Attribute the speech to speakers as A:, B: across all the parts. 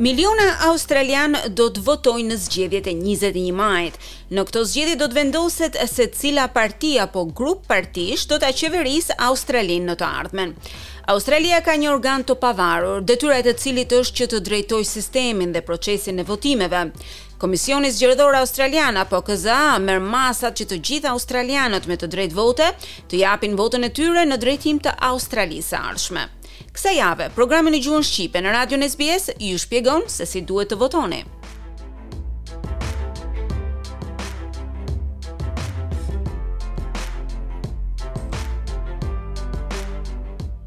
A: Miliona australianë do të votojnë në zgjedhjet e 21 majit. Në këto zgjedhje do të vendoset se cila parti apo grup partish do ta qeverisë Australinë në të ardhmen. Australia ka një organ të pavarur, detyra e të cilit është që të drejtojë sistemin dhe procesin e votimeve. Komisioni Zgjedhor Australian apo KZA merr masat që të gjithë australianët me të drejtë vote të japin votën e tyre në drejtim të Australisë së ardhshme. Kësaj jave, programi në gjuhën shqipe në Radion SBS ju shpjegon se si duhet të votoni.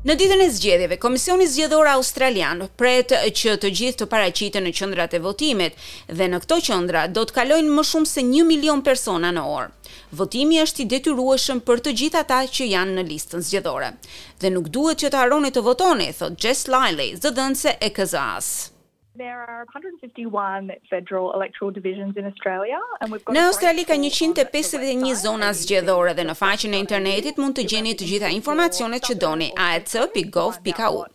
A: Në ditën e zgjedhjeve, Komisioni Zgjedhor Australian pret që të gjithë të paraqiten në qendrat e votimit dhe në këto qendra do të kalojnë më shumë se 1 milion persona në orë. Votimi është i detyrueshëm për të gjithë ata që janë në listën zgjedhore dhe nuk duhet që të harroni të votoni, thotë Jess Lilley, zëdhënëse e
B: KZA-së. Në Australi ka njëqind
A: e pesëdhjetë e një zona zgjedhore dhe në faqen e internetit mund të gjeni të gjitha informacionet që doni, aec.gov.au.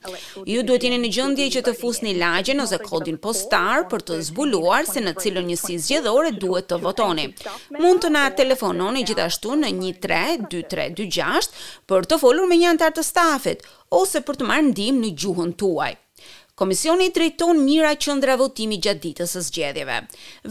A: Ju duhet të jeni në gjendje që të fusni lagjen ose kodin postar për të zbuluar se në cilën njësi zgjedhore duhet të votoni. Mund të na telefononi gjithashtu në një tre dy tre dy gjashtë për të folur me një anëtar të stafit ose për të marrë ndihmë në gjuhën tuaj. Komisioni drejton mijëra qendra votimi gjatë ditës së zgjedhjeve.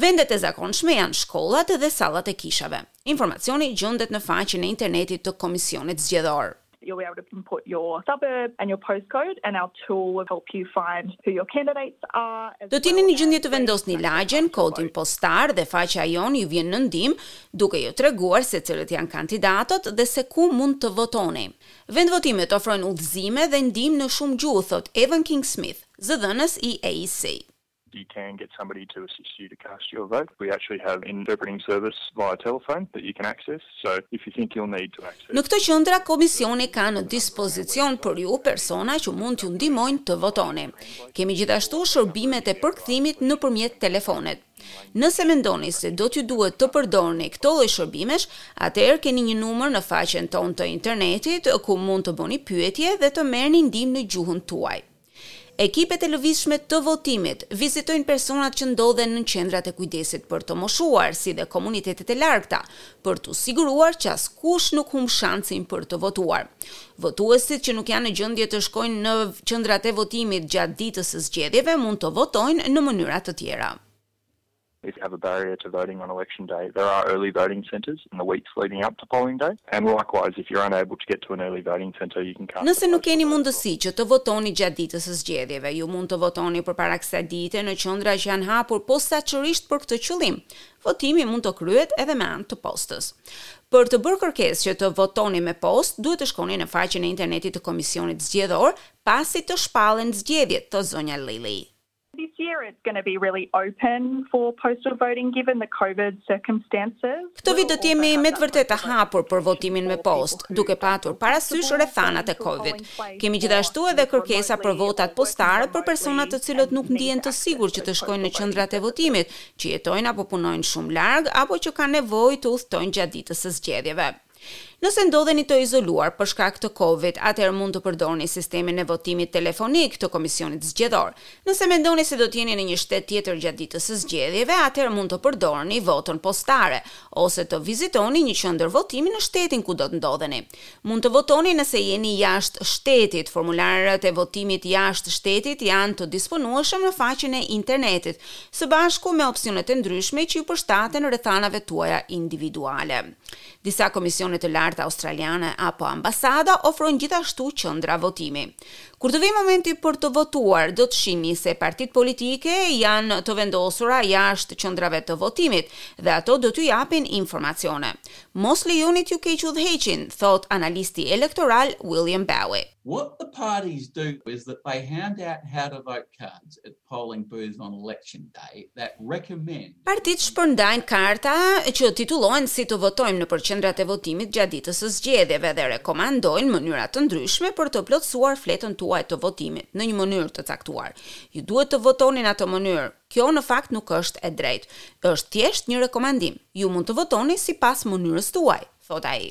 A: Vendet e zakonshme janë shkollat dhe sallat e kishave. Informacioni gjendet në faqen e internetit të Komisionit Zgjedhor.
B: You'll be able to input your suburb and your postcode and our tool will help you find who your candidates are as well as
A: Do të
B: jeni
A: në gjendje të vendosni lagjen, kodin postar dhe faqja jonë ju vjen në ndihmë duke ju treguar se cilët janë kandidatët dhe se ku mund të votoni. Vendvotimet ofrojnë udhëzime dhe ndihmë në shumë gjuhë, thotë Evan Ekin-Smyth, zëdhënës i AEC.
C: You can get somebody to assist you to cast your vote. We actually have an interpreting service via telephone that you can access. So if you think you'll need to access.
A: Në këto qendra komisioni ka në dispozicion për ju persona që mund t'ju ndihmojnë të votoni. Kemi gjithashtu shërbimet e përkthimit nëpërmjet telefonit. Nëse mendoni se do t'ju duhet të përdorni këto lloj shërbimesh, atëherë keni një numër në faqen tonë të internetit ku mund të bëni pyetje dhe të merrni ndihmë në gjuhën tuaj. Ekipet e lëvizshme të votimit vizitojnë personat që ndodhen në qendrat e kujdesit për të moshuar si dhe komunitetet e largëta për t'u siguruar që askush nuk humb shansin për të votuar. Votuesit që nuk janë në gjendje të shkojnë në qendrat e votimit gjatë ditës së zgjedhjeve mund të votojnë në mënyra të tjera.
C: If you have a barrier to voting on election day, there are early voting centres in the weeks leading up to polling day and likewise if you're unable to get to an early voting centre you can cast
A: Nëse nuk keni mundësi që të votoni gjatë ditës së zgjedhjeve, ju mund të votoni përpara kësaj dite në qendra që janë hapur posaçërisht për këtë qëllim. Votimi mund të kryhet edhe me anë të postës. Për të bërë kërkesë që të votoni me postë, duhet të shkoni në faqen e internetit të Komisionit Zgjedhor pasi të shpallen zgjedhjet, thotë zonja Lillie.
B: This year it's gonna be really open for postal voting given the covid circumstances.
A: Këtë vit do të jemi me të vërtetë të hapur për votimin me postë, duke patur parasysh rrethanat e covid. Kemi gjithashtu edhe kërkesa për votat postare për persona të cilët nuk ndihen të sigurt që të shkojnë në qendrat e votimit, që jetojnë apo punojnë shumë larg apo që kanë nevojë të udhëtojnë gjatë ditës së zgjedhjeve. Nëse ndodheni të izoluar për shkak të Covid, atëherë mund të përdorni sistemin e votimit telefonik të Komisionit Zgjedhor. Nëse mendoni se do të jeni në një shtet tjetër gjatë ditës së zgjedhjeve, atëherë mund të përdorni votën postare ose të vizitoni një qendër votimi në shtetin ku do të ndodheni. Mund të votoni nëse jeni jashtë shtetit. Formularët e votimit jashtë shtetit janë të disponueshëm në faqen e internetit, së bashku me opsionet e ndryshme që iu përshtaten rrethanave tuaja individuale. Disa komisione të larta australiane apo ambasada ofrojnë gjithashtu qendra votimi. Kur të vijë momenti për të votuar, do të shihni se partitë politike janë të vendosura jashtë qendrave të votimit dhe ato do t'ju japin informacione. Mos lejoni t'ju keq udhëheqin, thotë analisti elektoral William Bowe.
D: What the parties do is that they hand out how to vote cards at polling booths on election day that recommend.
A: Partitë shpërndajnë karta që titullohen si të votojmë nëpër qendrat e votimit gjatë ditës së zgjedhjeve dhe rekomandojnë mënyra të ndryshme për të plotësuar fletën tuaj të votimit në një mënyrë të caktuar. Ju duhet të votoni në atë mënyrë. Kjo në fakt nuk është e drejtë. Është thjesht një rekomandim. Ju mund të votoni sipas mënyrës tuaj, thotë ai.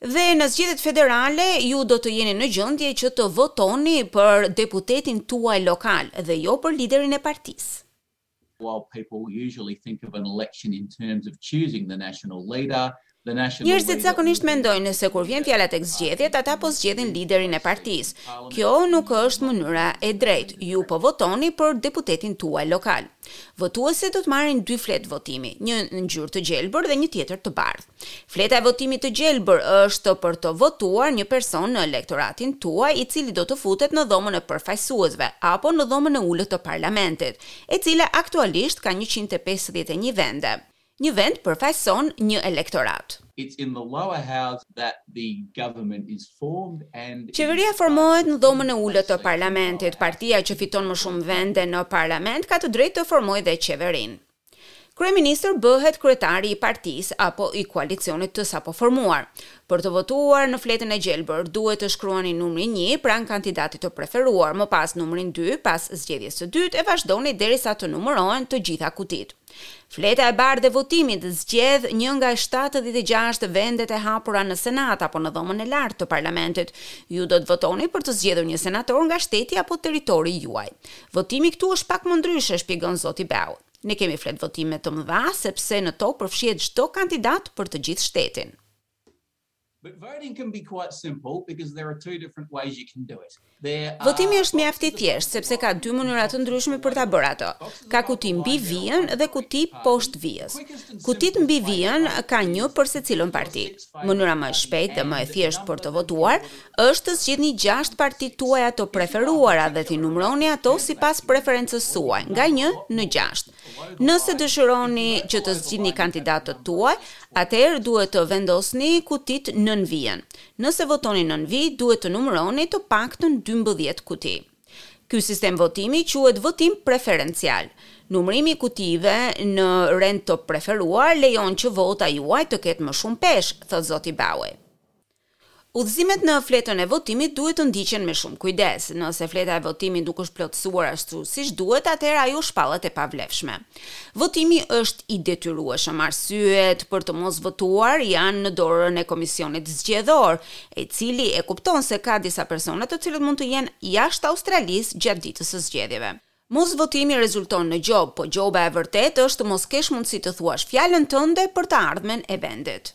A: Dhe në zgjedhjet federale ju do të jeni në gjendje që të votoni për deputetin tuaj lokal dhe jo për liderin e partisë.
D: While people usually think of an election in terms of choosing the national leader,
A: Njerëzit zakonisht mendojnë se kur vjen fjala tek zgjedhjet, ata po zgjedhin liderin e partisë. Kjo nuk është mënyra e drejtë. Ju po votoni për deputetin tuaj lokal. Votuesit do të marrin dy fletë votimi, një në ngjyrë të gjelbër dhe një tjetër të bardhë. Fleta e votimit të gjelbër është për të votuar një person në elektoratin tuaj i cili do të futet në Dhomën e Përfaqësuesve apo në Dhomën e Ulët të Parlamentit, e cila aktualisht ka njëqind e pesëdhjetë e një vende. Një vend përfaqëson një elektorat.
D: It's in the lower house that the government is formed and it is.
A: Qeveria formohet në dhomën e ulët të parlamentit. Partia që fiton më shumë vende në parlament ka të drejtë të formojë dhe qeverinë. Kryeministër bëhet kryetari i partisë apo i koalicionit të sapoformuar. Për të votuar në fletën e gjelbër, duhet të shkruani numrin një pranë kandidatit të preferuar, më pas numrin dy pas zgjedhjes së dytë e vazhdoni derisa të numërohen të gjitha kutitë. Fleta e bardhë e votimit zgjedh një nga shtatëdhjetë e gjashtë vendet e hapura në Senat apo në Dhomën e Lartë të Parlamentit. Ju do të votoni për të zgjedhur një senator nga shteti apo territori juaj. Votimi këtu është pak më ndryshe, shpjegon zoti Bowe. Ne kemi fletë votime të mëdha sepse në to përfshihet çdo kandidat për të gjithë shtetin. Votimi është mjaft i thjeshtë, sepse ka dy mënyra të ndryshme për ta bërë atë. Ka kuti mbi vijën dhe kuti poshtë vijës. Kutitë mbi vijën ka një për secilën parti. Mënyra më e shpejtë dhe më e thjeshtë për të votuar është të zgjidhni gjashtë partitë tuaja të preferuara dhe t'i numëroni ato sipas preferencës suaj, nga një në gjashtë. Nëse dëshironi që të zgjidhni kandidatët tuaj, atëherë duhet të vendosni kutitë nën vijën. Nëse votoni nën vijë, duhet të numëroni të paktën dymbëdhjetë kuti. Ky sistem votimi quhet votim preferencial. Numërimi i kutijve në rend të preferuar lejon që vota juaj të ketë më shumë peshë, thotë zoti Bowe. Udhëzimet në fletën e votimit duhet të ndiqen me shumë kujdes. Nëse fleta e votimit nuk është plotësuar ashtu siç duhet, atëherë ajo shpallet e pavlefshme. Votimi është i detyrueshëm. Arsyet për të mos votuar janë në dorën e Komisionit Zgjedhor, i cili e kupton se ka disa persona të cilët mund të jenë jashtë Australisë gjatë ditës së zgjedhjeve. Mosvotimi rezulton në gjobë, po gjoba e vërtetë është të mos kesh mundësi të thuash fjalën tënde për të ardhmen e vendit.